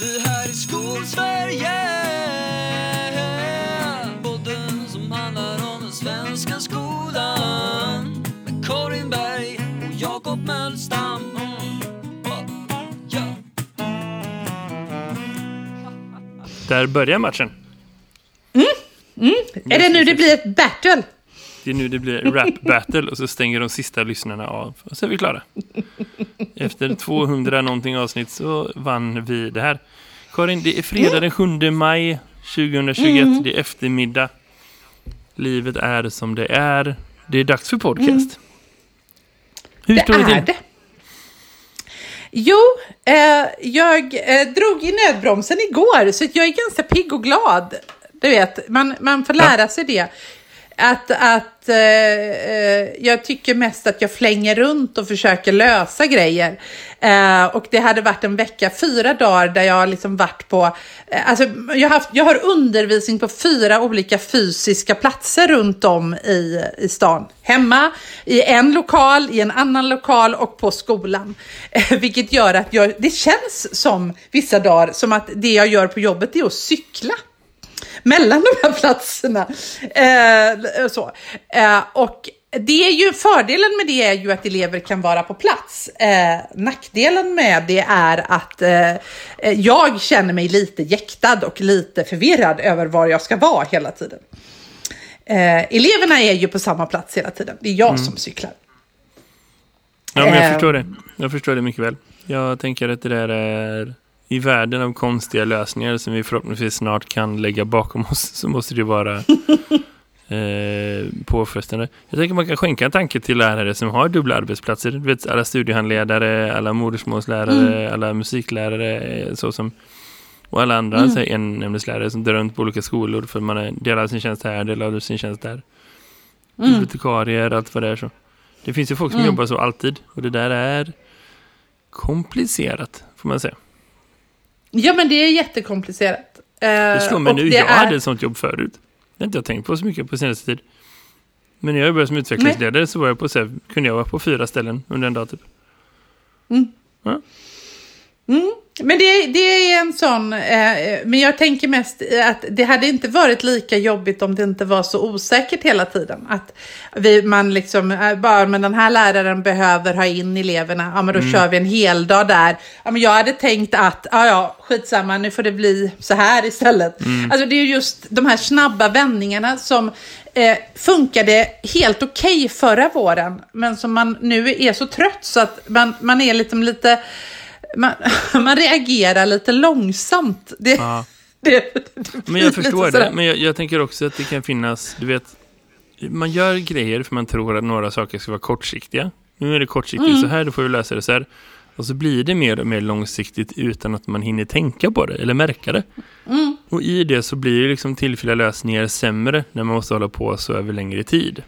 Det här är Skolsverige Podden som handlar om den svenska skolan Med Karin Berg och Jakob Mölstam. Där börjar matchen. Är det nu det blir ett battle? Det är nu det blir rap battle och så stänger de sista lyssnarna av. Och så är vi klara. Efter 200 någonting avsnitt så vann vi det här. Karin, det är fredag den 7 maj 2021. Det är eftermiddag. Livet är som det är. Det är dags för podcast. Hur Det står det är till? det. Jo, eh, jag eh, drog i nödbromsen igår så jag är ganska pigg och glad. Du vet, man, man får lära sig det. Att, att eh, eh, jag tycker mest att jag flänger runt och försöker lösa grejer. Eh, och det hade varit en vecka, fyra dagar där jag har liksom varit på, eh, alltså jag har, haft, jag har undervisning på fyra olika fysiska platser runt om i, i stan. Hemma, i en lokal, i en annan lokal och på skolan. Eh, vilket gör att jag, det känns som vissa dagar som att det jag gör på jobbet är att cykla mellan de här platserna. Eh, så. Eh, och det är ju, fördelen med det är ju att elever kan vara på plats. Eh, nackdelen med det är att eh, jag känner mig lite jäktad och lite förvirrad över var jag ska vara hela tiden. Eh, eleverna är ju på samma plats hela tiden. Det är jag som cyklar. Ja, men jag Eh. förstår det. Jag förstår det mycket väl. Jag tänker att det där är i världen av konstiga lösningar som vi förhoppningsvis snart kan lägga bakom oss så måste det vara eh, påfrestande. Jag tänker man kan skänka en tanke till lärare som har dubbla arbetsplatser. Du vet, alla studiehandledare, alla modersmålslärare, alla musiklärare eh, så som, och alla andra mm. en ämneslärare som drar runt på olika skolor för man är delar sin tjänst här, delar sin tjänst där. Bibliotekarier, allt vad det är så. Det finns ju folk som jobbar så alltid och det där är komplicerat får man säga. Ja, men det är jättekomplicerat. Eh, Det slår mig nu, jag är- hade ett sånt jobb förut. Det har inte jag tänkt på så mycket på senaste tid. Men när jag började som utvecklingsledare så var jag på så här, kunde jag vara på fyra ställen under en dag typ. Men det, det är en sån, eh, men jag tänker mest att det hade inte varit lika jobbigt om det inte var så osäkert hela tiden. Att vi, man liksom, eh, bara men den här läraren behöver ha in eleverna, ja men då kör vi en hel dag där. Ja men jag hade tänkt att, ja ja, skitsamma, nu får det bli så här istället. Alltså det är ju just de här snabba vändningarna som eh, funkade helt okej förra våren, men som man nu är så trött så att man, man är liksom lite man, man reagerar lite långsamt. Det, Ja. det, det Men jag förstår det. Men jag, jag tänker också att det kan finnas, du vet, man gör grejer för man tror att några saker ska vara kortsiktiga. Nu är det kortsiktigt så här, då får vi lösa det så här. Och så blir det mer och mer långsiktigt utan att man hinner tänka på det eller märka det. Och i det så blir liksom tillfälliga lösningar sämre när man måste hålla på så över längre tid.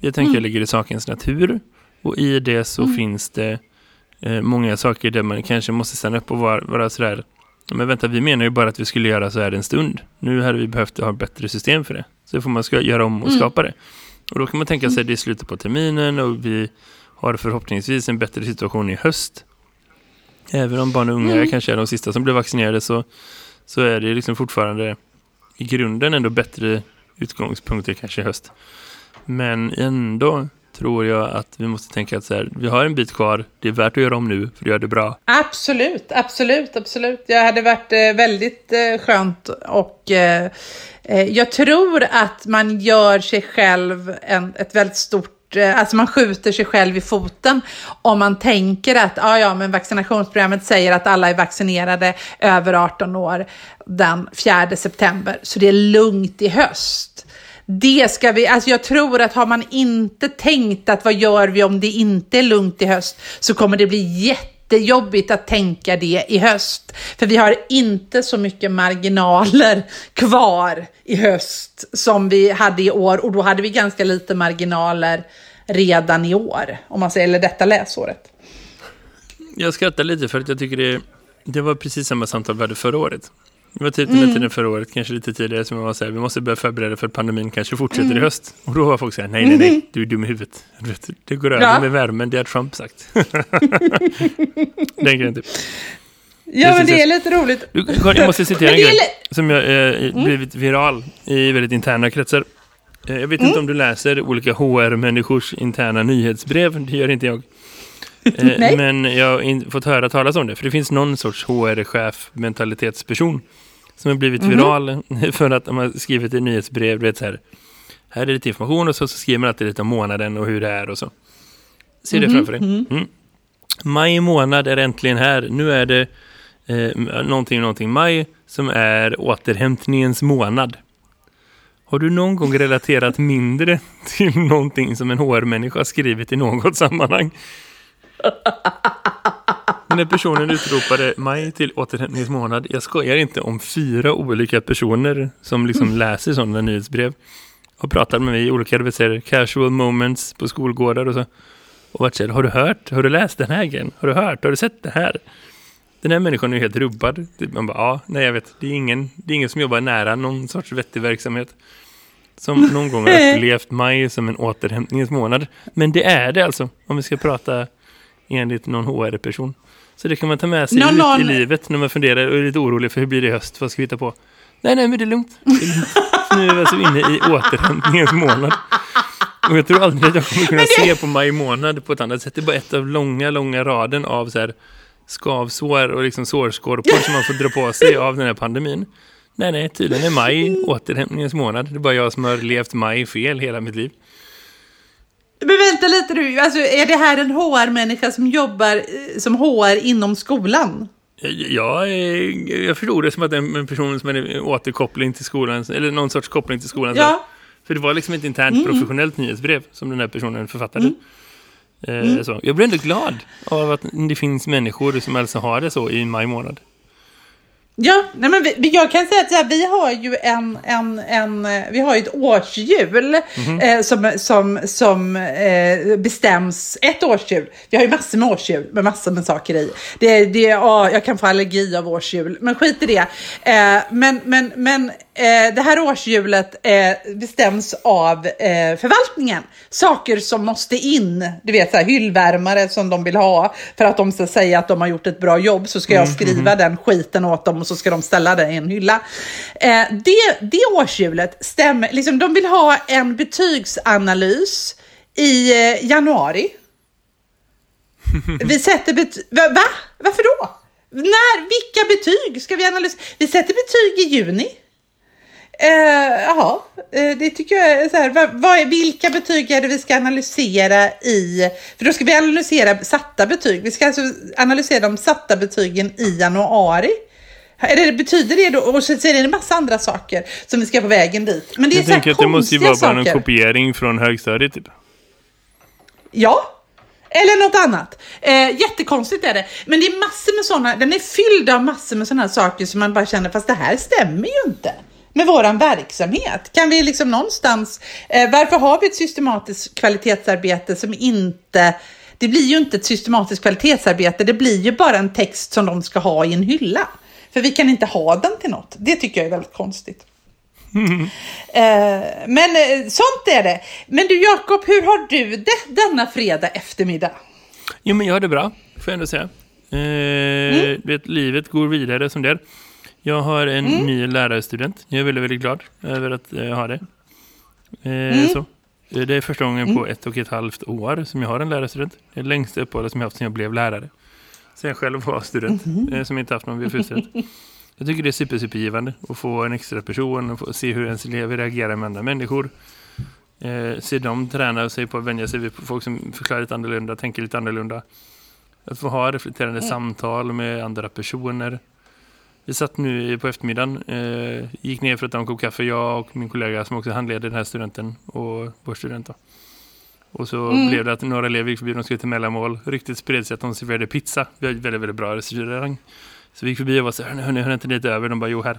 Det tänker jag ligger i sakens natur. Och i det så finns det många saker där man kanske måste stanna upp och vara, vara sådär Men vänta, vi menar ju bara att vi skulle göra så här en stund. Nu hade vi behövt ha ett bättre system för det. Så får man ska göra om och skapa det. Och då kan man tänka sig att det är slutet på terminen och vi har förhoppningsvis en bättre situation i höst. Även om barn och unga kanske är de sista som blir vaccinerade så, så är det liksom fortfarande i grunden ändå bättre utgångspunkter kanske i höst. Men ändå tror jag att vi måste tänka att så här, vi har en bit kvar, det är värt att göra om nu för att göra det bra. Absolut, absolut, absolut. Det hade varit eh, väldigt eh, skönt och eh, jag tror att man gör sig själv en, ett väldigt stort Alltså man skjuter sig själv i foten om man tänker att ah, ja, men vaccinationsprogrammet säger att alla är vaccinerade över 18 år den 4 september, så det är lugnt i höst. Det ska vi, alltså jag tror att har man inte tänkt att vad gör vi om det inte är lugnt i höst så kommer det bli jättejobbigt att tänka det i höst. För vi har inte så mycket marginaler kvar i höst som vi hade i år och då hade vi ganska lite marginaler redan i år, om man säger, eller detta läsåret. Jag skrattar lite för att jag tycker det, det var precis samma samtal vi hade förra året. Det var typ den här tiden förra året, kanske lite tidigare, som jag var så här, vi måste börja förbereda för att pandemin kanske fortsätter i höst. Och då var folk så här, nej, nej, nej, du är dum i huvudet. Det går över Ja. med värmen, det har Trump sagt. Den grejen typ. Ja, men det är lite roligt. Jag måste citera en grej som jag, eh, blivit viral i väldigt interna kretsar. Eh, jag vet Mm. inte om du läser olika HR-människors interna nyhetsbrev. Det gör inte jag. Eh, men jag har fått höra talas om det. För det finns någon sorts HR-chef, mentalitetsperson som har blivit Mhm. viral för att de har skrivit ett nyhetsbrev. Du vet, så här, här är lite information och så, så skriver man alltid lite om månaden och hur det är och så. Se det framför dig. Mm. Maj månad är äntligen här. Nu är det eh, någonting, någonting maj som är återhämtningens månad. Har du någon gång relaterat mindre till någonting som en HR-människa skrivit i något sammanhang? Den här personen utropade maj till återhämtningens månad. Jag skojar inte om fyra olika personer som liksom läser sådana nyhetsbrev och pratar med mig i olika här, casual moments på skolgårdar och så. Och varit så här, har du hört? Har du läst den här grejen? Har du hört? Har du sett det här? Den här människan är helt rubbad. Man bara, ja, nej jag vet. Det är ingen, det är ingen som jobbar nära någon sorts vettig verksamhet. Som någon gång har upplevt maj som en återhämtningens månad. Men det är det alltså, om vi ska prata enligt någon HR-person. Så det kan man ta med sig Någon- ut någon- i livet när man funderar och är lite orolig för hur blir det i höst, vad ska vi hitta på? Nej, nej, men det är lugnt. Det är lugnt. Nu är vi alltså inne i återhämtningens månad. Och jag tror aldrig att jag kommer kunna se på maj månad på ett annat sätt. Det är bara ett av långa, långa raden av så här skavsår och liksom sårskorpor som man får dra på sig av den här pandemin. Nej, nej, tydligen är maj återhämtningens månad. Det är bara jag som har levt maj fel hela mitt liv. Men vänta lite nu, alltså, är det här en HR-människa som jobbar eh, som HR inom skolan? Jag, jag, är- jag förstod det som att det är en person som är en återkoppling till skolan, eller någon sorts koppling till skolan. Ja. För det var liksom ett internt professionellt nyhetsbrev som den här personen författade. Eh, så. Jag blir ändå glad av att det finns människor som alltså har det så i maj månad. Ja, nej men vi, jag kan säga att här, vi har ju en, en, en, eh, vi har ett årshjul eh, som, som, som eh, bestäms, ett årshjul. Vi har ju massor med årshjul med massor med saker i. Det, det, ja, jag kan få allergi av årshjul, men skit i det. Eh, men men, men eh, det här årshjulet eh, bestäms av eh, förvaltningen. Saker som måste in, du vet så här, hyllvärmare som de vill ha för att de ska säga att de har gjort ett bra jobb så ska jag skriva den skiten åt dem och så ska de ställa det i en hylla. Eh, det, det årshjulet stämmer, liksom, de vill ha en betygsanalys i eh, januari. Vi sätter betyg, va? va? Varför då? När, vilka betyg ska vi analysera? Vi sätter betyg i juni. Eh, Jaha, eh, det tycker jag är så här. Vad, vad är, vilka betyg är det vi ska analysera i? För då ska vi analysera satta betyg. Vi ska alltså analysera de satta betygen i januari. Det, betyder det då? Och så är det en massa andra saker som vi ska på vägen dit. Men det är Jag så tänker att det måste ju vara bara en kopiering från högstadiet typ. Ja, eller något annat. Eh, jättekonstigt är det. Men det är massor med sådana, den är fylld av massor med sådana saker som man bara känner, fast det här stämmer ju inte med våran verksamhet. Kan vi liksom någonstans, eh, varför har vi ett systematiskt kvalitetsarbete som inte, det blir ju inte ett systematiskt kvalitetsarbete, det blir ju bara en text som de ska ha i en hylla. För vi kan inte ha den till något. Det tycker jag är väldigt konstigt. Eh, men eh, sånt är det. Men du Jakob, hur har du det denna fredag eftermiddag? Jo, men jag har det bra, får jag ändå säga. Eh, vet, livet går vidare som det är. Jag har en ny lärarstudent. Jag är väldigt, väldigt glad över att eh, ha det. Eh, så. Eh, Det är första gången på ett och ett halvt år som jag har en lärarstudent. Det är längsta uppehållet som jag haft sedan jag blev lärare. Sen jag själv var student, eh, som inte haft någon VFU-student. Jag tycker det är super, supergivande att få en extra person och se hur ens elever reagerar med andra människor. Eh, se dem träna sig på att vänja sig vid folk som förklarar lite annorlunda, tänker lite annorlunda. Att få ha reflekterande samtal med andra personer. Vi satt nu på eftermiddagen, eh, gick ner för att ta en kopp kaffe, jag och min kollega som också handleder den här studenten och vår student. Då. Och så blev det att några elever gick förbi, de skulle till mellanmål. Ryktet spred sig att de serverade pizza. Vi har väldigt, väldigt bra restaurang. Så vi gick förbi och var så här, hörni, hörni, inte lite över? De bara, jo här.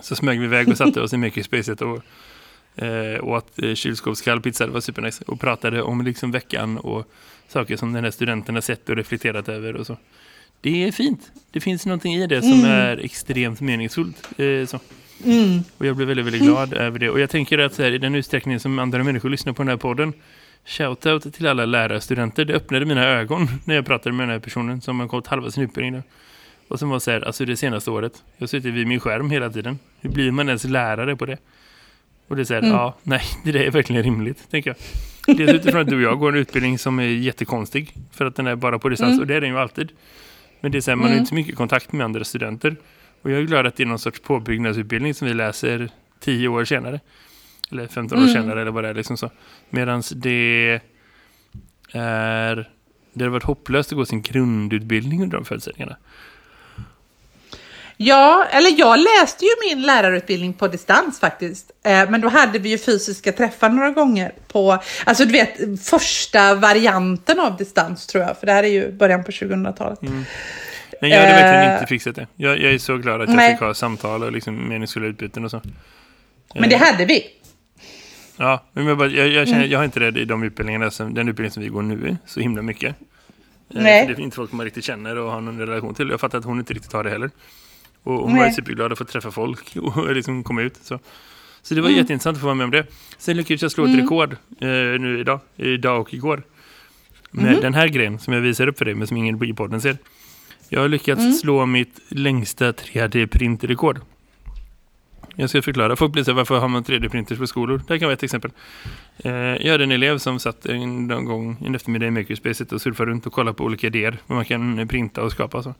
Så smög vi iväg och satte oss i makerspacet och eh, åt eh, kylskåpskall pizza. Det var supernice. Och pratade om liksom veckan och saker som den här studenten har sett och reflekterat över och så. Det är fint. Det finns någonting i det som är extremt meningsfullt. Eh, så. Och jag blev väldigt, väldigt glad över det. Och jag tänker att så här, i den utsträckning som andra människor lyssnar på den här podden Shoutout till alla lärarstudenter. Det öppnade mina ögon när jag pratade med den här personen som har gått halva sin utbildning nu. Och som var så här, alltså det senaste året. Jag sitter vid min skärm hela tiden. Hur blir man ens lärare på det? Och det här, Mm. ja, nej, det är verkligen rimligt, tänker jag. Dels utifrån att du och jag går en utbildning som är jättekonstig. För att den är bara på distans, Mm. och det är den ju alltid. Men det är så här, man har Mm. inte så mycket kontakt med andra studenter. Och jag är glad att det är någon sorts påbyggnadsutbildning som vi läser tio år senare. Eller 15 år Mm. senare, eller vad det är liksom så. Medan det är... Det har varit hopplöst att gå sin grundutbildning under de förutsättningarna. Ja, eller jag läste ju min lärarutbildning på distans faktiskt. Eh, men då hade vi ju fysiska träffar några gånger på, alltså du vet, första varianten av distans tror jag. För det här är ju början på 2000-talet. Nej, jag hade verkligen Eh, inte fixat det. Jag, jag är så glad att jag nej. fick ha samtal och liksom meningsfulla utbyten och så. Men det Eh, hade vi. Ja, men jag, bara, jag, jag, känner, Mm. jag har inte det i de utbildningarna, som, den utbildning som vi går nu så himla mycket. Eh, Nej. Det är inte folk man riktigt känner och har någon relation till. Jag fattar att hon inte riktigt har det heller. Och hon var Nej. ju superglad att få träffa folk och liksom komma ut. Så, så det var Mm. jätteintressant att få vara med om det. Sen lyckades jag slå ett rekord eh, nu idag, idag och igår. Med Mm. den här grejen som jag visar upp för dig, men som ingen i podden ser. Jag har lyckats Mm. slå mitt längsta 3D-printrekord. Jag ska förklara. Folk blir så här, varför har man 3D-printers på skolor? Det här kan vara ett exempel. Eh, jag hade en elev som satt en, någon gång en eftermiddag i Makerspacet och surfade runt och kollade på olika idéer. Vad man kan printa och skapa. Så.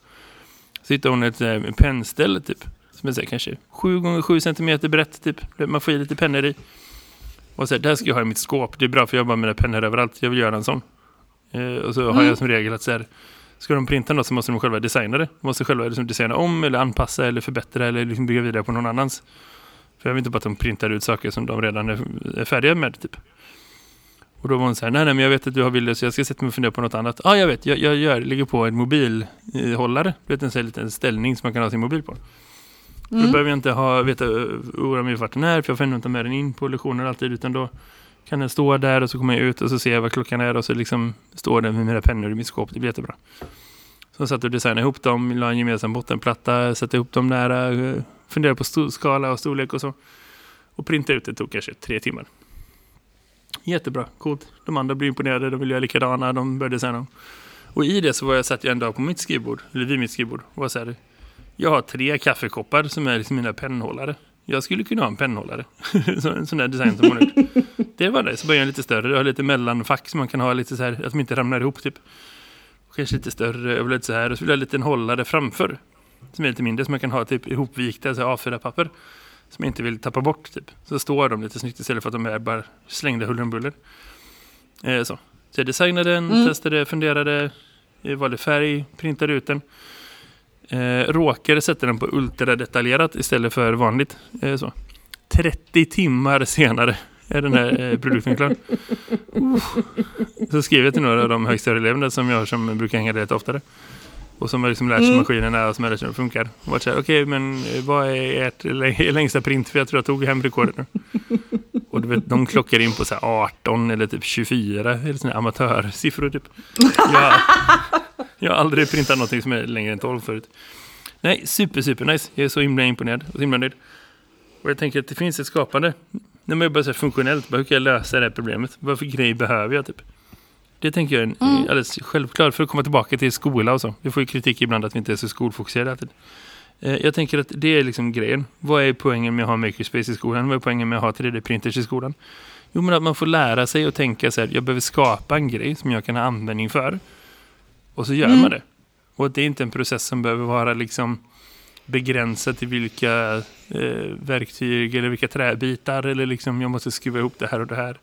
Så hittade hon ett eh, pennställ typ. Som är så här, kanske 7 gånger 7 cm brett typ. Man får i lite pennor i. Och så här, det här ska jag ha i mitt skåp. Det är bra för jag har bara mina pennor överallt. Jag vill göra en sån. Eh, och så har Mm. jag som regel att så här, ska de printa något så måste de själva designa det. De måste själva liksom designa om eller anpassa eller förbättra eller liksom bygga vidare på någon annans. För jag vill inte bara att de printar ut saker som de redan är, är färdiga med typ. Och då var hon så här, nej, nej men jag vet att du har bilder så jag ska sätta mig och fundera på något annat. Ja, ah, jag vet, jag, jag gör, ligger på en mobilhållare. Du vet en sån här liten ställning som man kan ha sin mobil på. Då Mm. behöver jag inte ha, veta, oroa mig vart den är, för jag får ändå inte med den in på lektioner alltid, utan då kan den stå där och så kommer jag ut och så ser jag vad klockan är och så liksom står den med mina pennor i mitt skåp. Det blir jättebra. Så satt och designade ihop dem, la en gemensam bottenplatta, satte ihop dem nära, eh, funderade på skala och storlek och så. Och printa ut det tog kanske tre timmar. Jättebra, coolt. De andra blir imponerade, de vill göra likadana, de började säga dem. Och i det så var jag satt jag en dag på mitt skrivbord, eller vid mitt skrivbord, och var så här, jag har tre kaffekoppar som är liksom mina pennhållare. Jag skulle kunna ha en pennhållare. Så- en sån där design som hon har gjort. Det var det. Så började jag lite större. Jag har lite mellanfack som man kan ha lite så här, att de inte ramlar ihop typ. Kanske lite större, jag vill ha lite så här. Och så vill jag ha en liten hållare framför. Som är lite mindre, som man kan ha typ ihopvikta så här A4-papper. Som jag inte vill tappa bort typ. Så står de lite snyggt istället för att de är bara slängda huller om buller. Eh, så. så jag designade den, Mm. testade, funderade, eh, valde färg, printade ut den. Eh, råkade sätta den på ultradetaljerat istället för vanligt. Eh, så. 30 timmar senare är den här eh, produkten klar. Så skrev jag till några av de högstadieeleverna som jag som brukar hänga lite oftare. Och som har liksom lärt sig Mm. maskinerna och som har lärt sig hur de funkar. Och varit så här, okej men eh, vad är ert lä- längsta print? För jag tror jag tog hem rekordet nu. Och du vet, de klockar in på så här 18 eller typ 24, eller här amatörsiffror typ. Jag, jag har aldrig printat någonting som är längre än 12 förut. Nej, super, super nice. Jag är så himla imponerad och så himla nöjd. Och jag tänker att det finns ett skapande. När man jobbar så här funktionellt, bara hur kan jag lösa det här problemet? Vad för grej behöver jag typ? Det tänker jag är Mm. alldeles självklart för att komma tillbaka till skola och så. Vi får ju kritik ibland att vi inte är så skolfokuserade alltid. Eh, Jag tänker att det är liksom grejen. Vad är poängen med att ha makerspace i skolan? Vad är poängen med att ha 3D-printers i skolan? Jo, men att man får lära sig och tänka så här, jag behöver skapa en grej som jag kan ha användning för. Och så gör Mm. man det. Och att det är inte en process som behöver vara liksom begränsad till vilka eh, verktyg eller vilka träbitar eller liksom jag måste skruva ihop det här och det här.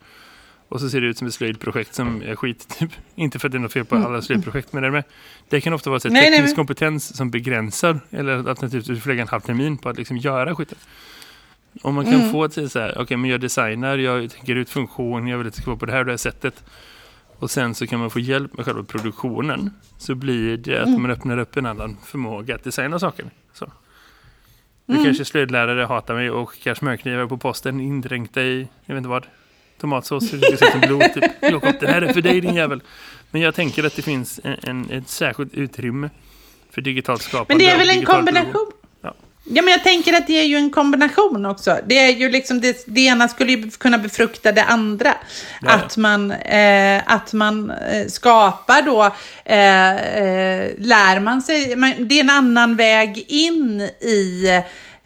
Och så ser det ut som ett slöjdprojekt som är skit. Typ. Inte för att det är något fel på alla slöjdprojekt, men det, med. det kan ofta vara så Nej, nej, teknisk men- kompetens som begränsar eller alternativt du får lägga en halv termin på att liksom göra skiten. Om man kan Mm. få till så här, okej men jag designar, jag tänker ut funktion, jag vill att det ska vara på det här och det här sättet. Och sen så kan man få hjälp med själva produktionen. Så blir det att Mm. man öppnar upp en annan förmåga att designa saker. Så. Nu Mm. kanske slöjdlärare hatar mig och kanske smörknivar på posten indränkta i, jag vet inte vad, tomatsås, så det ser ut som blod. Typ. Jakob, det här är för dig din jävel. Men jag tänker att det finns en, en, ett särskilt utrymme för digitalt skapande. Men det är väl en kombination? Ja. Ja, men jag tänker att det är ju en kombination också. Det är ju liksom, det, det ena skulle ju kunna befrukta det andra. Ja. Att man, eh, att man eh, skapar då, eh, eh, lär man sig, man, det är en annan väg in i,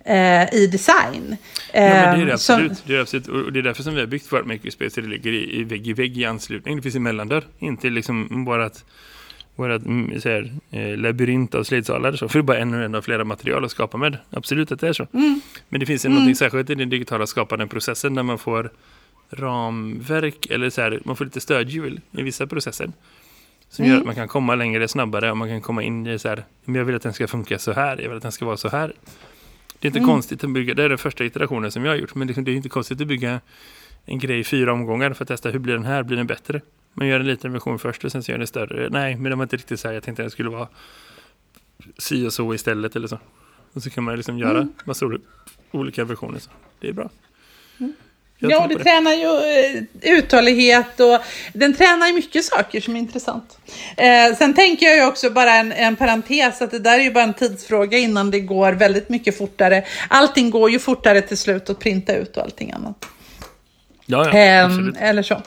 eh, i design. Ja, men det är det Eh, absolut. som- Det är absolut. Och det är därför som vi har byggt vårt makerspace. Det ligger i, i vägg i vägg i anslutning. Det finns en mellandörr. Inte liksom bara att vårat mm, så här, eh, labyrint av slidsalar. Så. För det är bara en och en av flera material att skapa med. Absolut att det är så. Mm. Men det finns mm. något särskilt i den digitala skapande processen där man får ramverk eller så här, man får lite stödhjul i vissa processer. Som Mm. gör att man kan komma längre snabbare och man kan komma in i så här, men jag vill att den ska funka så här, jag vill att den ska vara så här. Det är inte Mm. konstigt att bygga, det är den första iterationen som jag har gjort, men liksom, det är inte konstigt att bygga en grej i fyra omgångar för att testa hur blir den här, blir den bättre? Man gör en liten version först och sen så gör den större. Nej, men det var inte riktigt så här, jag tänkte att det skulle vara si och så istället eller så. Och så kan man liksom göra Mm. massa ol- olika versioner. Så. Det är bra. Mm. Ja, och det tränar ju eh, uthållighet och den tränar ju mycket saker som är intressant. Eh, sen tänker jag ju också bara en, en parentes att det där är ju bara en tidsfråga innan det går väldigt mycket fortare. Allting går ju fortare till slut att printa ut och allting annat. Ja, ja, absolut. eller så.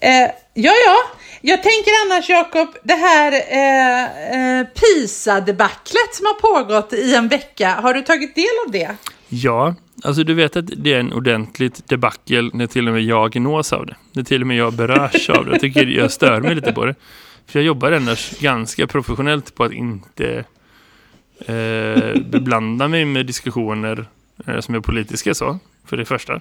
Eh, ja, ja. Jag tänker annars, Jakob, det här eh, eh, PISA-debaclet som har pågått i en vecka. Har du tagit del av det? Ja, alltså du vet att det är en ordentligt debacle när till och med jag nås av det. När till och med jag berörs av det. Jag tycker jag stör mig lite på det. För jag jobbar annars ganska professionellt på att inte eh, beblanda mig med diskussioner eh, som är politiska så, för det första.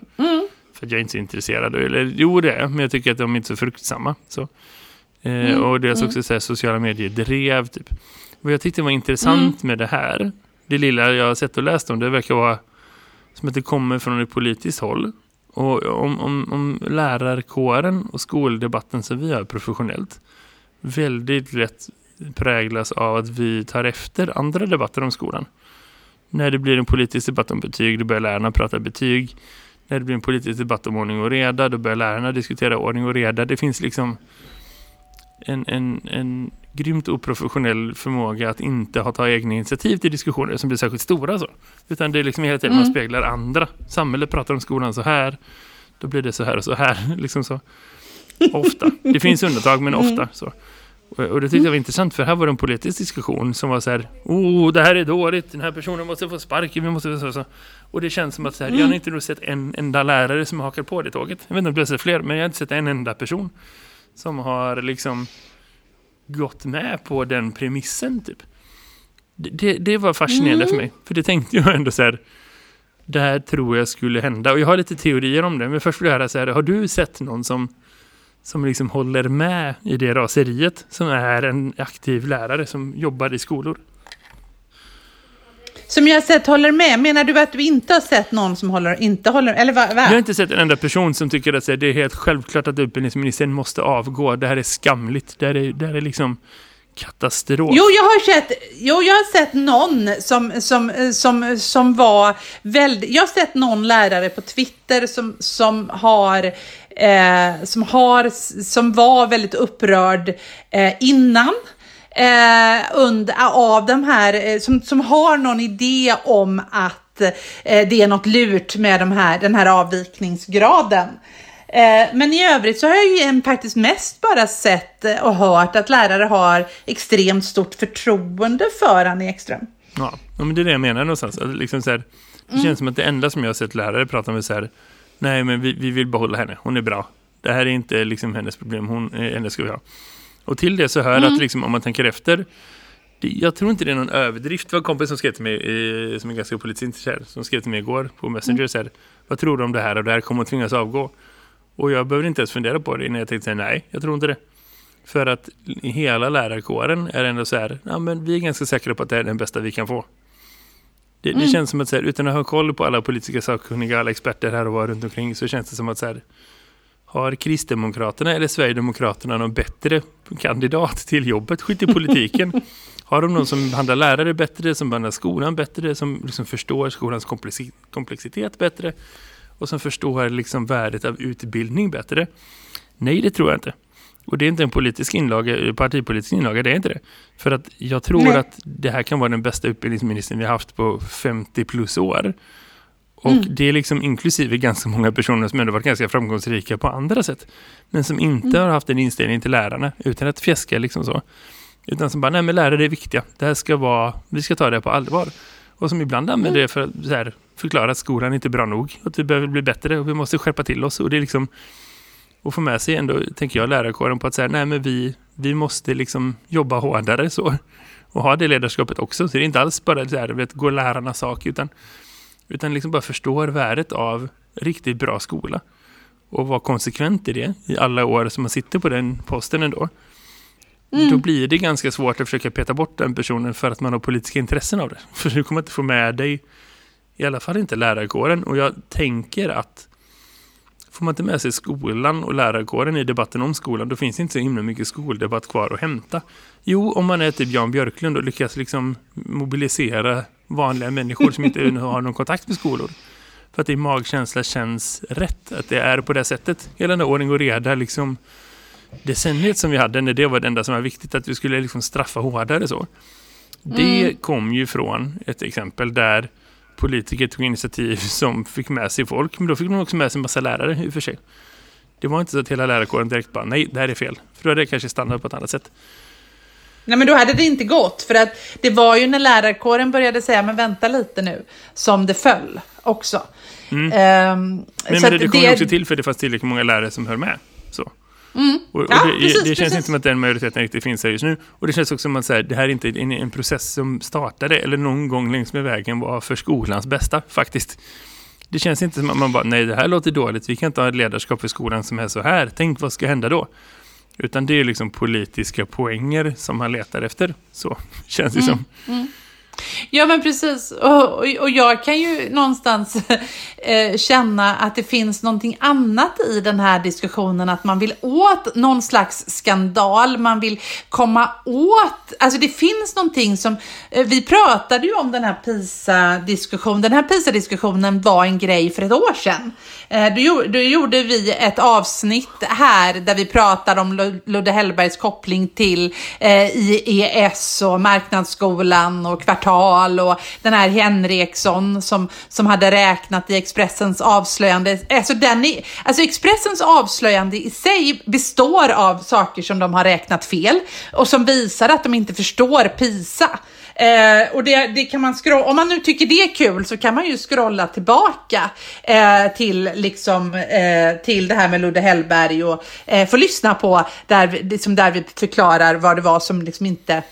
För att jag är inte så intresserad. Eller jo, det är men jag tycker att de är inte så fruktsamma. Så. Eh, Och dels också så här, sociala medier drev typ. Vad jag tyckte var intressant med det här, det lilla jag har sett och läst om det verkar vara som att det kommer från ett politiskt håll. Och om, om, om lärarkåren och skoldebatten som vi har professionellt väldigt lätt präglas av att vi tar efter andra debatter om skolan. När det blir en politisk debatt om betyg, då börjar lärarna prata betyg. När det blir en politisk debatt om ordning och reda, då börjar lärarna diskutera ordning och reda. Det finns liksom en, en, en grymt oprofessionell förmåga att inte ha ta egna initiativ till diskussioner som blir särskilt stora. Så. Utan det är liksom hela tiden man speglar andra. Samhället pratar om skolan så här, då blir det så här och så här. Liksom så. Ofta. Det finns undantag, men ofta. så. Och, det tyckte jag var intressant, för här var det en politisk diskussion som var så här, oh, det här är dåligt, den här personen måste få sparken, vi måste... Så, så. Och det känns som att så här, jag har inte nog sett en enda lärare som har hakat på det tåget. Jag vet inte om det är fler, men jag har inte sett en enda person som har liksom gått med på den premissen typ. Det, det, var fascinerande för mig, för det tänkte jag ändå så här, det här tror jag skulle hända. Och jag har lite teorier om det, men först vill jag höra så här, har du sett någon som som liksom håller med i det raseriet som är en aktiv lärare som jobbar i skolor. Som jag har sett håller med. Menar du att du inte har sett någon som håller, inte håller Eller vad? Jag har inte sett en enda person som tycker att det är helt självklart att utbildningsministern måste avgå. Det här är skamligt. Det här är, det här är liksom katastrof. Jo, jag har sett, jo, jag har sett någon som, som, som, som var väldigt... Jag har sett någon lärare på Twitter som, som har... Eh, som, har, som var väldigt upprörd eh, innan. Eh, under, av de här, eh, som, som har någon idé om att eh, det är något lurt med de här, den här avvikningsgraden. Eh, men i övrigt så har jag ju faktiskt mest bara sett eh, och hört att lärare har extremt stort förtroende för Annie Ekström. Ja, men det är det jag menar någonstans. Liksom så här, det Mm. känns som att det enda som jag har sett lärare prata med så här, nej men vi, vi vill behålla henne, hon är bra. Det här är inte liksom hennes problem, hon, henne ska vi ha. Och till det så hör Mm. att liksom, om man tänker efter, jag tror inte det är någon överdrift. Det var en kompis som skrev till mig, eh, som är ganska politiskt intresserad, som skrev till mig igår på Messenger, så här, vad tror du om det här och det här kommer att tvingas avgå? Och jag behöver inte ens fundera på det innan jag tänkte nej, jag tror inte det. För att hela lärarkåren är ändå så här, ja men vi är ganska säkra på att det är den bästa vi kan få. Det, det känns som att så här, utan att ha koll på alla politiska sakkunniga, alla experter här och var runt omkring så känns det som att så här, har Kristdemokraterna eller Sverigedemokraterna någon bättre kandidat till jobbet, skit i politiken? har de någon som behandlar lärare bättre, som behandlar skolan bättre, som liksom förstår skolans komplexi- komplexitet bättre och som förstår liksom värdet av utbildning bättre? Nej, det tror jag inte. Och det är inte en politisk inlaga, partipolitisk inlaga, det är inte det. För att jag tror Nej. att det här kan vara den bästa utbildningsministern vi har haft på 50 plus år. Och Mm. det är liksom inklusive ganska många personer som ändå varit ganska framgångsrika på andra sätt. Men som inte har haft en inställning till lärarna utan att fjäska liksom så. Utan som bara, nej men lärare är viktiga. Det här ska vara, vi ska ta det på allvar. Och som ibland använder det för att här, förklara att skolan inte är bra nog. Att vi behöver bli bättre och vi måste skärpa till oss. Och det är liksom att få med sig ändå, tänker jag, lärarkåren på att säga, nej men vi, vi måste liksom jobba hårdare så. Och ha det ledarskapet också. Så det är inte alls bara så här, vet, gå lärarnas sak utan, utan liksom bara förstår värdet av riktigt bra skola. Och vara konsekvent i det i alla år som man sitter på den posten ändå. Då blir det ganska svårt att försöka peta bort den personen för att man har politiska intressen av det. För du kommer inte få med dig, i alla fall inte lärarkåren. Och jag tänker att får man inte med sig skolan och lärarkåren i debatten om skolan, då finns det inte så himla mycket skoldebatt kvar att hämta. Jo, om man är typ Jan Björklund och lyckas liksom mobilisera vanliga människor som inte har någon kontakt med skolor. För att din magkänsla känns rätt, att det är på det sättet. Hela den där ordning och reda, liksom decenniet som vi hade, när det var det enda som var viktigt, att vi skulle liksom straffa hårdare så. Det kom ju från ett exempel där politiker tog initiativ som fick med sig folk, men då fick de också med sig en massa lärare i och för sig. Det var inte så att hela lärarkåren direkt bara, nej, det här är fel. För då hade det kanske stannat på ett annat sätt. Nej, men då hade det inte gått. För att det var ju när lärarkåren började säga, men vänta lite nu, som det föll också. Ehm, Men, så men att det, också till för det fanns tillräckligt många lärare som höll med. Så. Och, och Mm. Ja, det, precis, det känns precis. inte som att den majoriteten riktigt finns här just nu. Och det känns också som att så här, det här är inte en, en process som startade eller någon gång längs med vägen var för skolans bästa faktiskt. Det känns inte som att man bara, nej det här låter dåligt, vi kan inte ha ett ledarskap för skolan som är så här, tänk vad ska hända då? Utan det är liksom politiska poänger som man letar efter. Så känns det som. Ja, men precis. Och, och, och jag kan ju någonstans eh, känna att det finns någonting annat i den här diskussionen. Att man vill åt någon slags skandal. Man vill komma åt... Alltså det finns någonting som... Eh, vi pratade ju om den här PISA-diskussionen. Den här PISA-diskussionen var en grej för ett år sedan. Eh, då, då gjorde vi ett avsnitt här där vi pratade om Ludde Hellbergs koppling till eh, IES och Marknadsskolan och Kvartal och den här Henriksson som, som hade räknat i Expressens avslöjande. Alltså, den i, alltså Expressens avslöjande i sig består av saker som de har räknat fel och som visar att de inte förstår PISA. Eh, och det, det kan man scrolla, om man nu tycker det är kul så kan man ju scrolla tillbaka eh, till, liksom, eh, till det här med Ludde Hellberg och eh, få lyssna på där, vi- liksom där vi förklarar vad det var som liksom inte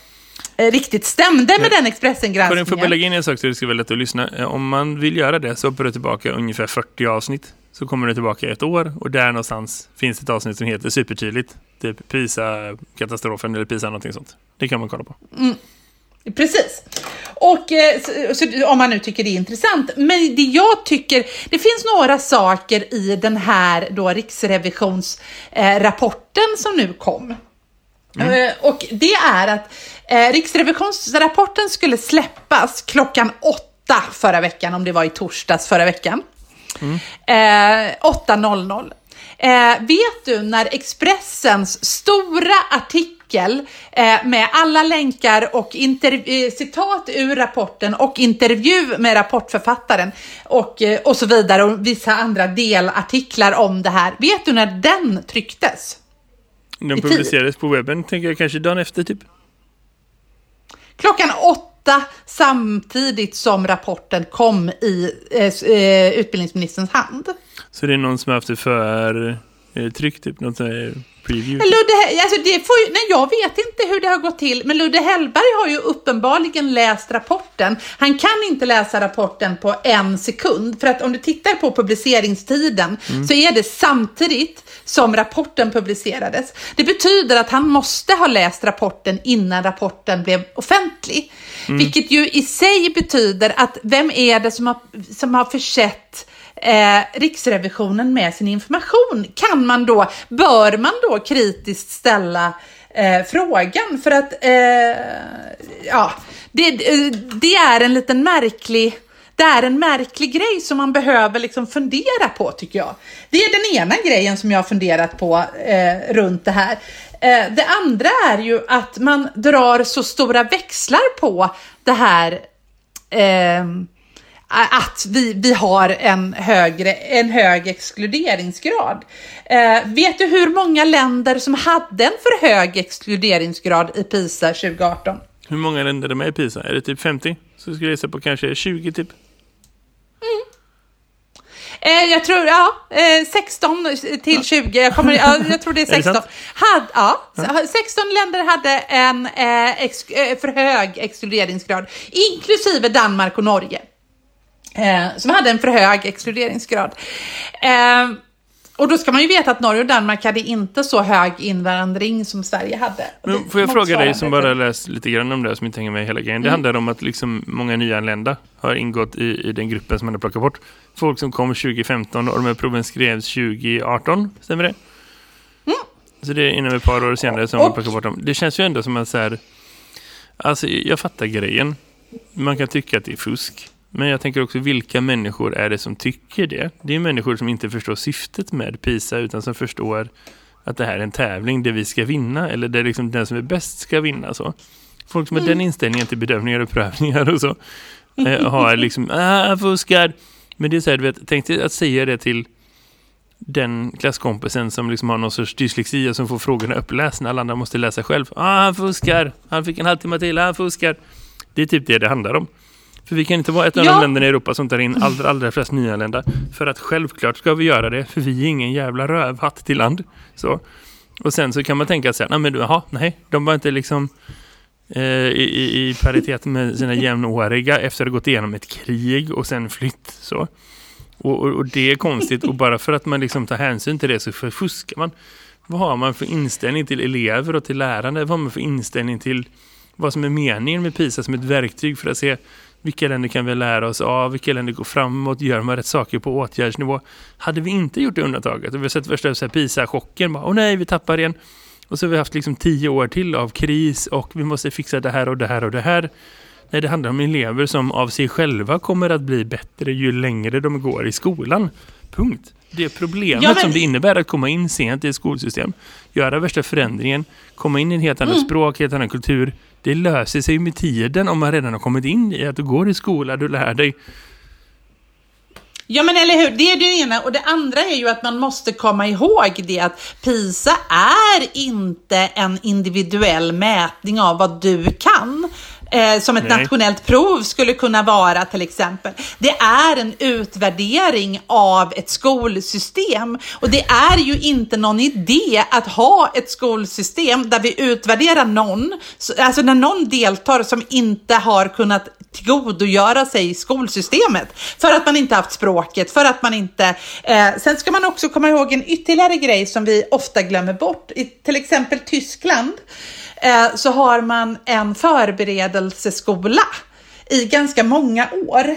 riktigt stämde med den Karin, får jag Expressen-granskningen. lägga in en sak så det ska vara lätt att lyssna. Eh, Om man vill göra det så hoppar du tillbaka ungefär 40 avsnitt. Så kommer du tillbaka ett år och där någonstans finns ett avsnitt som heter supertydligt. Typ PISA-katastrofen eller PISA någonting sånt. Det kan man kolla på. Precis. Och eh, så, så, om man nu tycker det är intressant. Men det jag tycker, det finns några saker i den här då riksrevisionsrapporten eh, som nu kom. Mm. Eh, och det är att eh, riksrevisionsrapporten skulle släppas klockan åtta förra veckan, om det var i torsdags förra veckan. Eh, 8.00. Eh, vet du när Expressens stora artikel eh, med alla länkar och eh, citat ur rapporten och intervju med rapportförfattaren och, eh, och så vidare och vissa andra delartiklar om det här. Vet du när den trycktes? De I tid. publicerades på webben, tänker jag kanske dagen efter typ. Klockan åtta samtidigt som rapporten kom i eh, eh, utbildningsministerns hand. Så det är någon som har haft det för tryck, typ något sånt här preview. Men Ludde, alltså det får ju, nej, jag vet inte hur det har gått till, men Ludde Hellberg har ju uppenbarligen läst rapporten. Han kan inte läsa rapporten på en sekund, för att om du tittar på publiceringstiden så är det samtidigt som rapporten publicerades. Det betyder att han måste ha läst rapporten innan rapporten blev offentlig. Vilket ju i sig betyder att vem är det som har, som har försett eh, Riksrevisionen med sin information? Kan man då, bör man då kritiskt ställa eh, frågan? För att, eh, ja, det, det är en liten märklig det är en märklig grej som man behöver liksom fundera på tycker jag. Det är den ena grejen som jag har funderat på eh, runt det här. Eh, det andra är ju att man drar så stora växlar på det här eh, att vi, vi har en, högre, en hög exkluderingsgrad. Eh, vet du hur många länder som hade en för hög exkluderingsgrad i PISA 2018? Hur många länder är med i PISA? Är det typ 50? Så skulle jag gissa på kanske 20 typ. Eh, jag tror, ja, eh, 16 till 20. Jag, kommer, ja, jag tror det är 16. sant? Had, ja, 16 länder hade en eh, ex, eh, för hög exkluderingsgrad, inklusive Danmark och Norge. Eh, som hade en för hög exkluderingsgrad. Eh, och då ska man ju veta att Norge och Danmark hade inte så hög invandring som Sverige hade. Men får jag fråga dig som bara läst lite grann om det som inte hänger med hela grejen. Mm. Det handlar om att liksom många nyanlända har ingått i, i den gruppen som man har plockat bort. Folk som kom 2015 och de här proven skrevs 2018, stämmer det? Så det är inom ett par år senare som man Mm. Och- plockar bort dem. Det känns ju ändå som att så här, alltså jag fattar grejen. Man kan tycka att det är fusk. Men jag tänker också, vilka människor är det som tycker det? Det är människor som inte förstår syftet med PISA utan som förstår att det här är en tävling där vi ska vinna eller där liksom den som är bäst ska vinna. Så. Folk som har den inställningen till bedömningar och prövningar och så eh, har liksom, ah, fuskar. Men det är så här, du vet, tänk dig att säga det till den klasskompisen som liksom har någon sorts dyslexi och som får frågorna upplästa när alla andra måste läsa själv. Ah, han fuskar. Han fick en halvtimme till. Ah, han fuskar. Det är typ det det handlar om. För vi kan inte vara ett av Ja. de länderna i Europa som tar in allra, allra flest nyanlända. För att självklart ska vi göra det, för vi är ingen jävla rövhatt till land. Så. Och sen så kan man tänka sig, nej men du, jaha, nej, de var inte liksom eh, i, i, i paritet med sina jämnåriga efter att ha gått igenom ett krig och sen flytt. Så. Och, och, och det är konstigt och bara för att man liksom tar hänsyn till det så förfuskar man. Vad har man för inställning till elever och till lärande? Vad har man för inställning till vad som är meningen med PISA som ett verktyg för att se vilka länder kan vi lära oss av, vilka länder går framåt, gör man rätt saker på åtgärdsnivå. Hade vi inte gjort det undantaget och vi har sett värsta PISA-chocken, bara, åh nej, vi tappar igen. Och så har vi haft liksom tio år till av kris och vi måste fixa det här och det här och det här. Nej, det handlar om elever som av sig själva kommer att bli bättre ju längre de går i skolan. Punkt. Det problemet Ja, men- som det innebär att komma in sent i ett skolsystem, göra värsta förändringen, komma in i en helt annat Mm. språk, helt annan kultur. Det löser sig med tiden om man redan har kommit in i att du går i skola, du lär dig. Ja men eller hur, det är det ena. Och det andra är ju att man måste komma ihåg det att PISA är inte en individuell mätning av vad du kan. Eh, som ett Nej. nationellt prov skulle kunna vara till exempel. Det är en utvärdering av ett skolsystem. Och det är ju inte någon idé att ha ett skolsystem där vi utvärderar någon, så- alltså när någon deltar som inte har kunnat tillgodogöra sig skolsystemet. För att man inte haft språket, för att man inte... Eh, sen ska man också komma ihåg en ytterligare grej som vi ofta glömmer bort. I till exempel Tyskland Eh, så har man en förberedelseskola i ganska många år.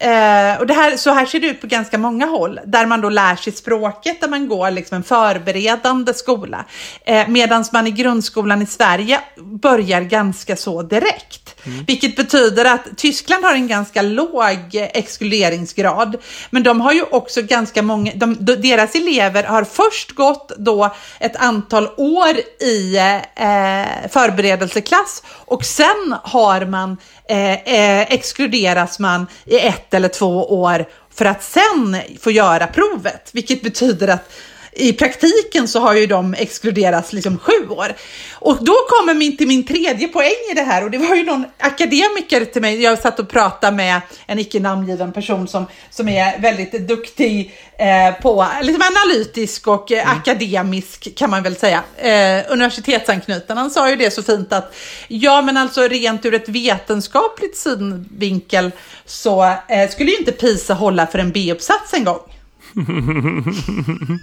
Eh, och det här, så här ser det ut på ganska många håll, där man då lär sig språket, där man går liksom en förberedande skola. Eh, Medan man i grundskolan i Sverige börjar ganska så direkt. Mm. Vilket betyder att Tyskland har en ganska låg exkluderingsgrad, men de har ju också ganska många, de, deras elever har först gått då ett antal år i eh, förberedelseklass och sen har man eh, eh exkluderas man i ett eller två år för att sen få göra provet, vilket betyder att i praktiken så har ju de exkluderats liksom sju år. Och då kommer min till min tredje poäng i det här och det var ju någon akademiker till mig, jag satt och pratade med en icke namngiven person som, som är väldigt duktig eh, på, liksom analytisk och eh, akademisk kan man väl säga, eh, universitetsanknuten. Han sa ju det så fint att ja men alltså rent ur ett vetenskapligt synvinkel så eh, skulle ju inte PISA hålla för en B-uppsats en gång.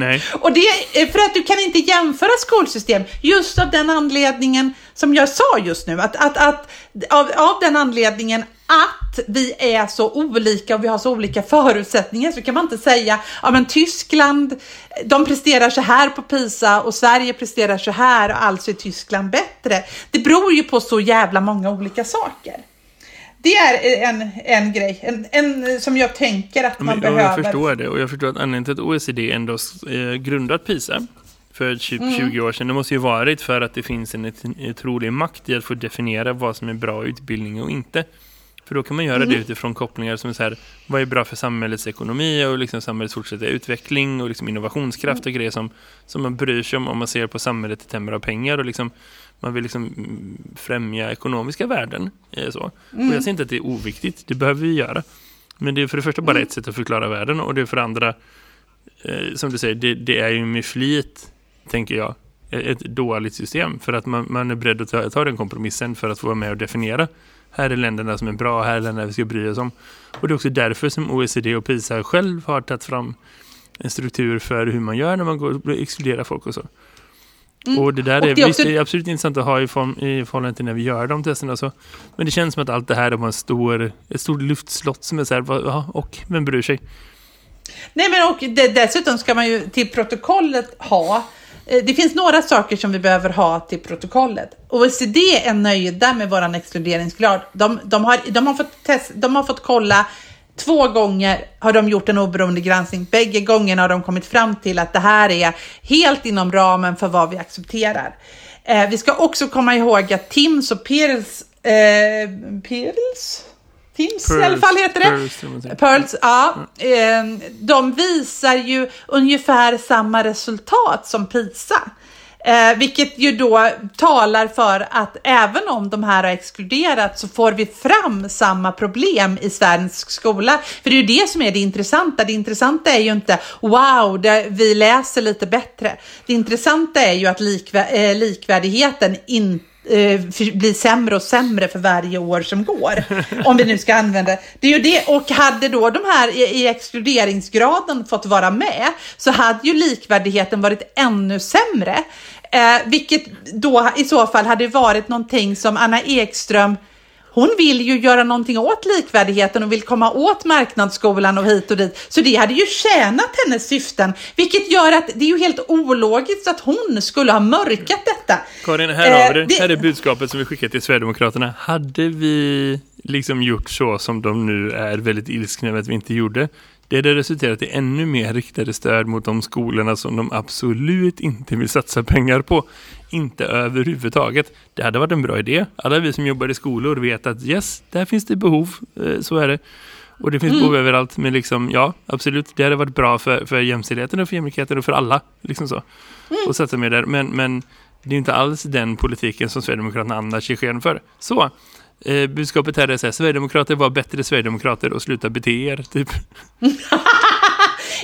Nej. Och det är för att du kan inte jämföra skolsystem just av den anledningen som jag sa just nu. Att, att, att, av, av den anledningen att vi är så olika och vi har så olika förutsättningar så kan man inte säga ja men Tyskland, de presterar så här på PISA och Sverige presterar så här och alltså är Tyskland bättre. Det beror ju på så jävla många olika saker det är en, en grej, en, en som jag tänker att man Men, behöver. Jag förstår det och jag förstår att anledningen till att OECD ändå eh, grundat PISA för typ Mm. 20 år sedan, det måste ju varit för att det finns en otrolig makt i att få definiera vad som är bra utbildning och inte. För då kan man göra Mm. det utifrån kopplingar som är så här, vad är bra för samhällets ekonomi och liksom samhällets fortsatta utveckling och liksom innovationskraft och grejer som, som man bryr sig om om man ser på samhället i termer av pengar och liksom man vill liksom mm, främja ekonomiska värden. eh, Så. Och jag ser inte att det är oviktigt, det behöver vi göra. Men det är för det första bara ett sätt att förklara världen och det är för det andra, eh, som du säger, det, det är ju med flit, tänker jag, ett dåligt system. För att man, man är beredd att ta, ta den kompromissen för att få vara med och definiera. Här är länderna som är bra, här är länderna vi ska bry oss om. Och det är också därför som OECD och PISA själv har tagit fram en struktur för hur man gör när man går exkluderar folk och så. Och det där Mm. Och är, det är visst, också- det är absolut intressant att ha i, form, i förhållande till när vi gör de testerna. Så. Men det känns som att allt det här är en stor, ett stort luftslott som är så här, ja, och vem bryr sig? Nej, men och det, dessutom ska man ju till protokollet ha eh, det finns några saker som vi behöver ha till protokollet. OECD är nöjda med våran exkluderingsgrad. De, de, har, de, har fått test, de har fått kolla två gånger har de gjort en oberoende granskning. Bägge gångerna har de kommit fram till att det här är helt inom ramen för vad vi accepterar. Eh, vi ska också komma ihåg att Tims och Pearls, eh, Pearls? Tims i alla fall heter det. Pearls. Pearls, ja. Eh, de visar ju ungefär samma resultat som PISA. Eh, vilket ju då talar för att även om de här har exkluderats så får vi fram samma problem i svensk skola. För det är ju det som är det intressanta. Det intressanta är ju inte wow, det, vi läser lite bättre. Det intressanta är ju att likvär, eh, likvärdigheten inte eh, blir sämre och sämre för varje år som går. Om vi nu ska använda det. är ju det. Och hade då de här i, i exkluderingsgraden fått vara med så hade ju likvärdigheten varit ännu sämre. Eh, vilket då i så fall hade varit någonting som Anna Ekström hon vill ju göra någonting åt likvärdigheten och vill komma åt marknadsskolan och hit och dit. Så det hade ju tjänat hennes syften, vilket gör att det är ju helt ologiskt att hon skulle ha mörkat detta. Karin, här har vi Eh, det. Här är budskapet som vi skickar till Sverigedemokraterna. Hade vi liksom gjort så som de nu är väldigt ilskna över att vi inte gjorde, det hade resulterat i ännu mer riktade stöd mot de skolorna som de absolut inte vill satsa pengar på. Inte överhuvudtaget. Det hade varit en bra idé. Alla vi som jobbar i skolor vet att yes, där finns det behov. Eh, Så är det. Och det finns behov överallt. Men liksom, ja, absolut. Det hade varit bra för, för jämställdheten och för jämlikheten och för alla. Liksom så. Och satsa mer där. Men, men det är inte alls den politiken som Sverigedemokraterna annars ger sken för. Så, eh, budskapet här är så här, Sverigedemokrater var bättre Sverigedemokrater och sluta bete er, typ.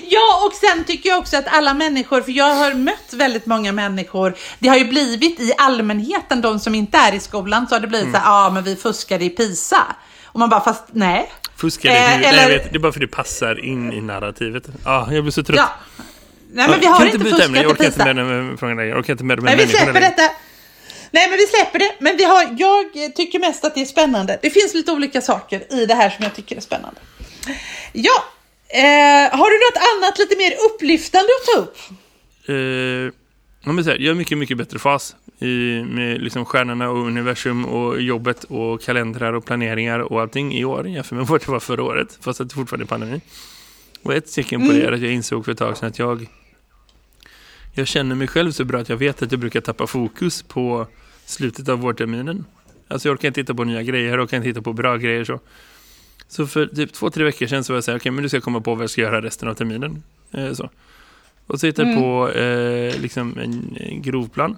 Ja, och sen tycker jag också att alla människor, för jag har mött väldigt många människor, det har ju blivit i allmänheten, de som inte är i skolan, så har det blivit så här, ja men vi fuskade i PISA. Och man bara, fast nej. Fuskar det Eh? Nej, eller- jag vet, det är bara för det passar in i narrativet. Ah, jag blir så trött. Ja. Nej men vi har inte byta ämne, fuskat jag i orkar inte PISA. med den frågan längre. Jag orkar inte med de här Nej, vi människorna släpper detta. Nej, men vi släpper det. Men vi har, jag tycker mest att det är spännande. Det finns lite olika saker i det här som jag tycker är spännande. Ja, eh, har du något annat lite mer upplyftande att ta upp? Eh, jag är mycket, mycket bättre fas i, med liksom stjärnorna och universum och jobbet och kalendrar och planeringar och allting i år jämfört med vad det var förra året, fast att det fortfarande är pandemi. Och ett tecken på det är att jag insåg för ett tag sedan att jag jag känner mig själv så bra att jag vet att jag brukar tappa fokus på slutet av vårterminen. Alltså jag orkar inte titta på nya grejer, jag orkar inte titta på bra grejer så. Så för typ två, tre veckor sedan så var jag så här, okej men nu ska jag komma på vad jag ska göra resten av terminen. Eh, så. Och så hittade jag på eh, liksom en, en grov plan.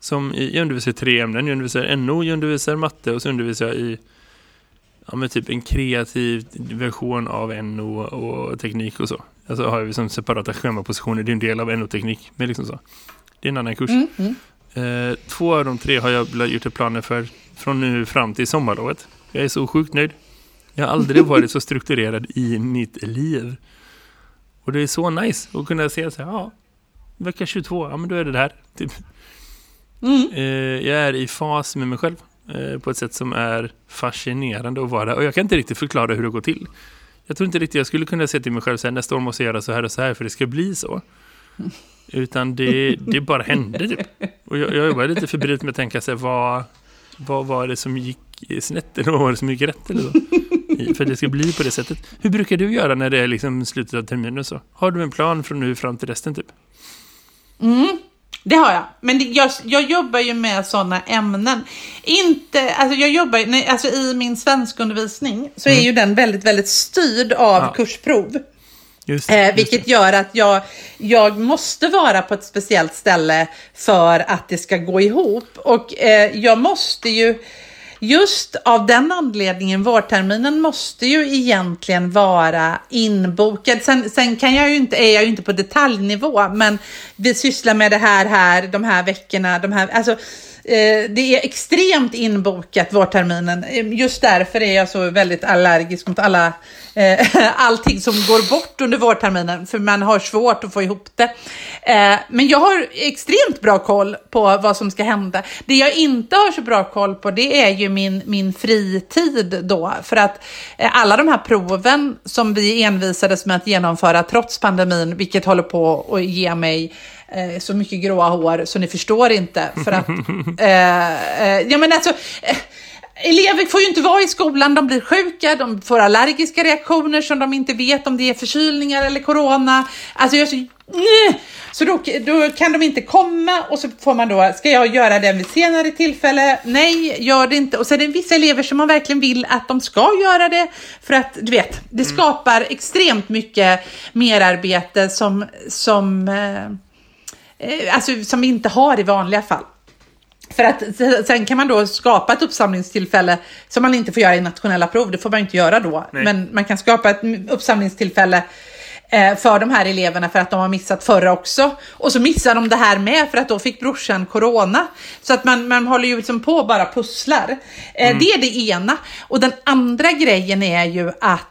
Som jag undervisar i tre ämnen. Jag undervisar NO, jag undervisar matte och så undervisar jag i ja, men typ en kreativ version av NO och teknik och så. Alltså har vi som separata schemapositioner. Det är en del av NO-teknik. Men liksom så. Det är en annan kurs. Mm, mm. Eh, två av de tre har jag gjort planer för från nu fram till sommarlovet. Jag är så sjukt nöjd. Jag har aldrig varit så strukturerad i mitt liv. Och det är så nice att kunna se så här, ja, vecka 22, ja men då är det det här. Typ. Mm. Eh, jag är i fas med mig själv eh, på ett sätt som är fascinerande att vara. Och jag kan inte riktigt förklara hur det går till. Jag tror inte riktigt jag skulle kunna säga till mig själv så här, nästa år måste jag göra så här och så här för det ska bli så. Utan det, det bara hände typ. Och jag, jag var lite febrilt med att tänka sig vad, vad var det som gick snett eller vad var det som gick rätt eller så? För att det ska bli på det sättet. Hur brukar du göra när det är liksom slutet av terminen och så? Har du en plan från nu fram till resten typ? Mm. Det har jag. Men det, jag, jag jobbar ju med sådana ämnen. Inte, alltså jag jobbar nej, alltså i min svenskundervisning så är ju den väldigt, väldigt styrd av Ja. kursprov. Just, Eh, just vilket det. gör att jag, jag måste vara på ett speciellt ställe för att det ska gå ihop. Och eh, jag måste ju, just av den anledningen, vårterminen måste ju egentligen vara inbokad. Sen, sen kan jag ju inte, är jag ju inte på detaljnivå, men vi sysslar med det här, här, de här veckorna, de här, alltså Eh, det är extremt inbokat vårterminen. Just därför är jag så väldigt allergisk mot alla, eh, allting som går bort under vårterminen. För man har svårt att få ihop det. Eh, men jag har extremt bra koll på vad som ska hända. Det jag inte har så bra koll på det är ju min, min fritid då. För att eh, alla de här proven som vi envisades med att genomföra trots pandemin, vilket håller på att ge mig så mycket gråa hår så ni förstår inte. För att, eh, ja men alltså, elever får ju inte vara i skolan, de blir sjuka, de får allergiska reaktioner som de inte vet om det är förkylningar eller corona. Alltså jag är så, så då, då kan de inte komma och så får man då, ska jag göra det vid senare tillfälle? Nej, gör det inte. Och så är det vissa elever som man verkligen vill att de ska göra det. För att du vet, det skapar extremt mycket merarbete som, som eh, eh, alltså, som vi inte har i vanliga fall. För att se- sen kan man då skapa ett uppsamlingstillfälle som man inte får göra i nationella prov, det får man inte göra då. Nej. Men man kan skapa ett uppsamlingstillfälle eh, för de här eleverna för att de har missat förra också. Och så missar de det här med för att då fick brorsan corona. Så att man, man håller ju liksom på och bara pusslar. Eh, Det är det ena. Och den andra grejen är ju att,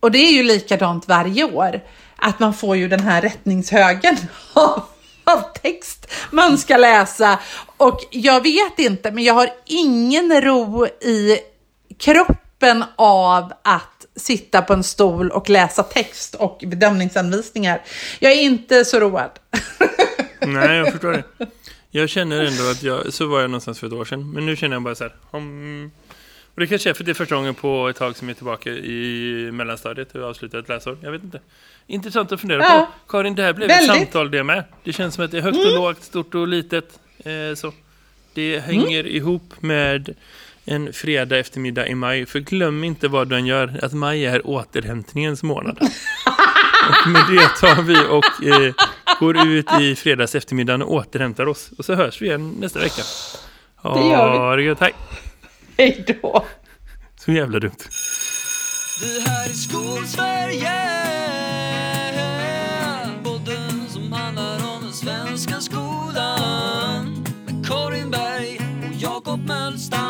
och det är ju likadant varje år, att man får ju den här rättningshögen av, av text man ska läsa. Och jag vet inte, men jag har ingen ro i kroppen av att sitta på en stol och läsa text och bedömningsanvisningar. Jag är inte så road. Nej, jag förstår det. Jag känner ändå att jag, så var jag någonstans för ett år sedan. Men nu känner jag bara så här. om- och det kanske är för det är första gången på ett tag som jag är tillbaka i mellanstadiet och avslutar ett läsår. Jag vet inte. Intressant att fundera Ja. på. Karin, det här blev Väldigt. ett samtal det med. Det känns som att det är högt och lågt, stort och litet. Eh, så. Det hänger ihop med en fredag eftermiddag i maj. För glöm inte vad den gör, att maj är återhämtningens månad. Och med det tar vi och eh, går ut i fredags eftermiddagen och återhämtar oss. Och så hörs vi igen nästa vecka. Det gör vi. Ha det gött, hej. Hej då! Så jävla dumt. Det här är Skolsverige Podden som handlar om den svenska skolan Med Karin Berg och Jakob Möllstam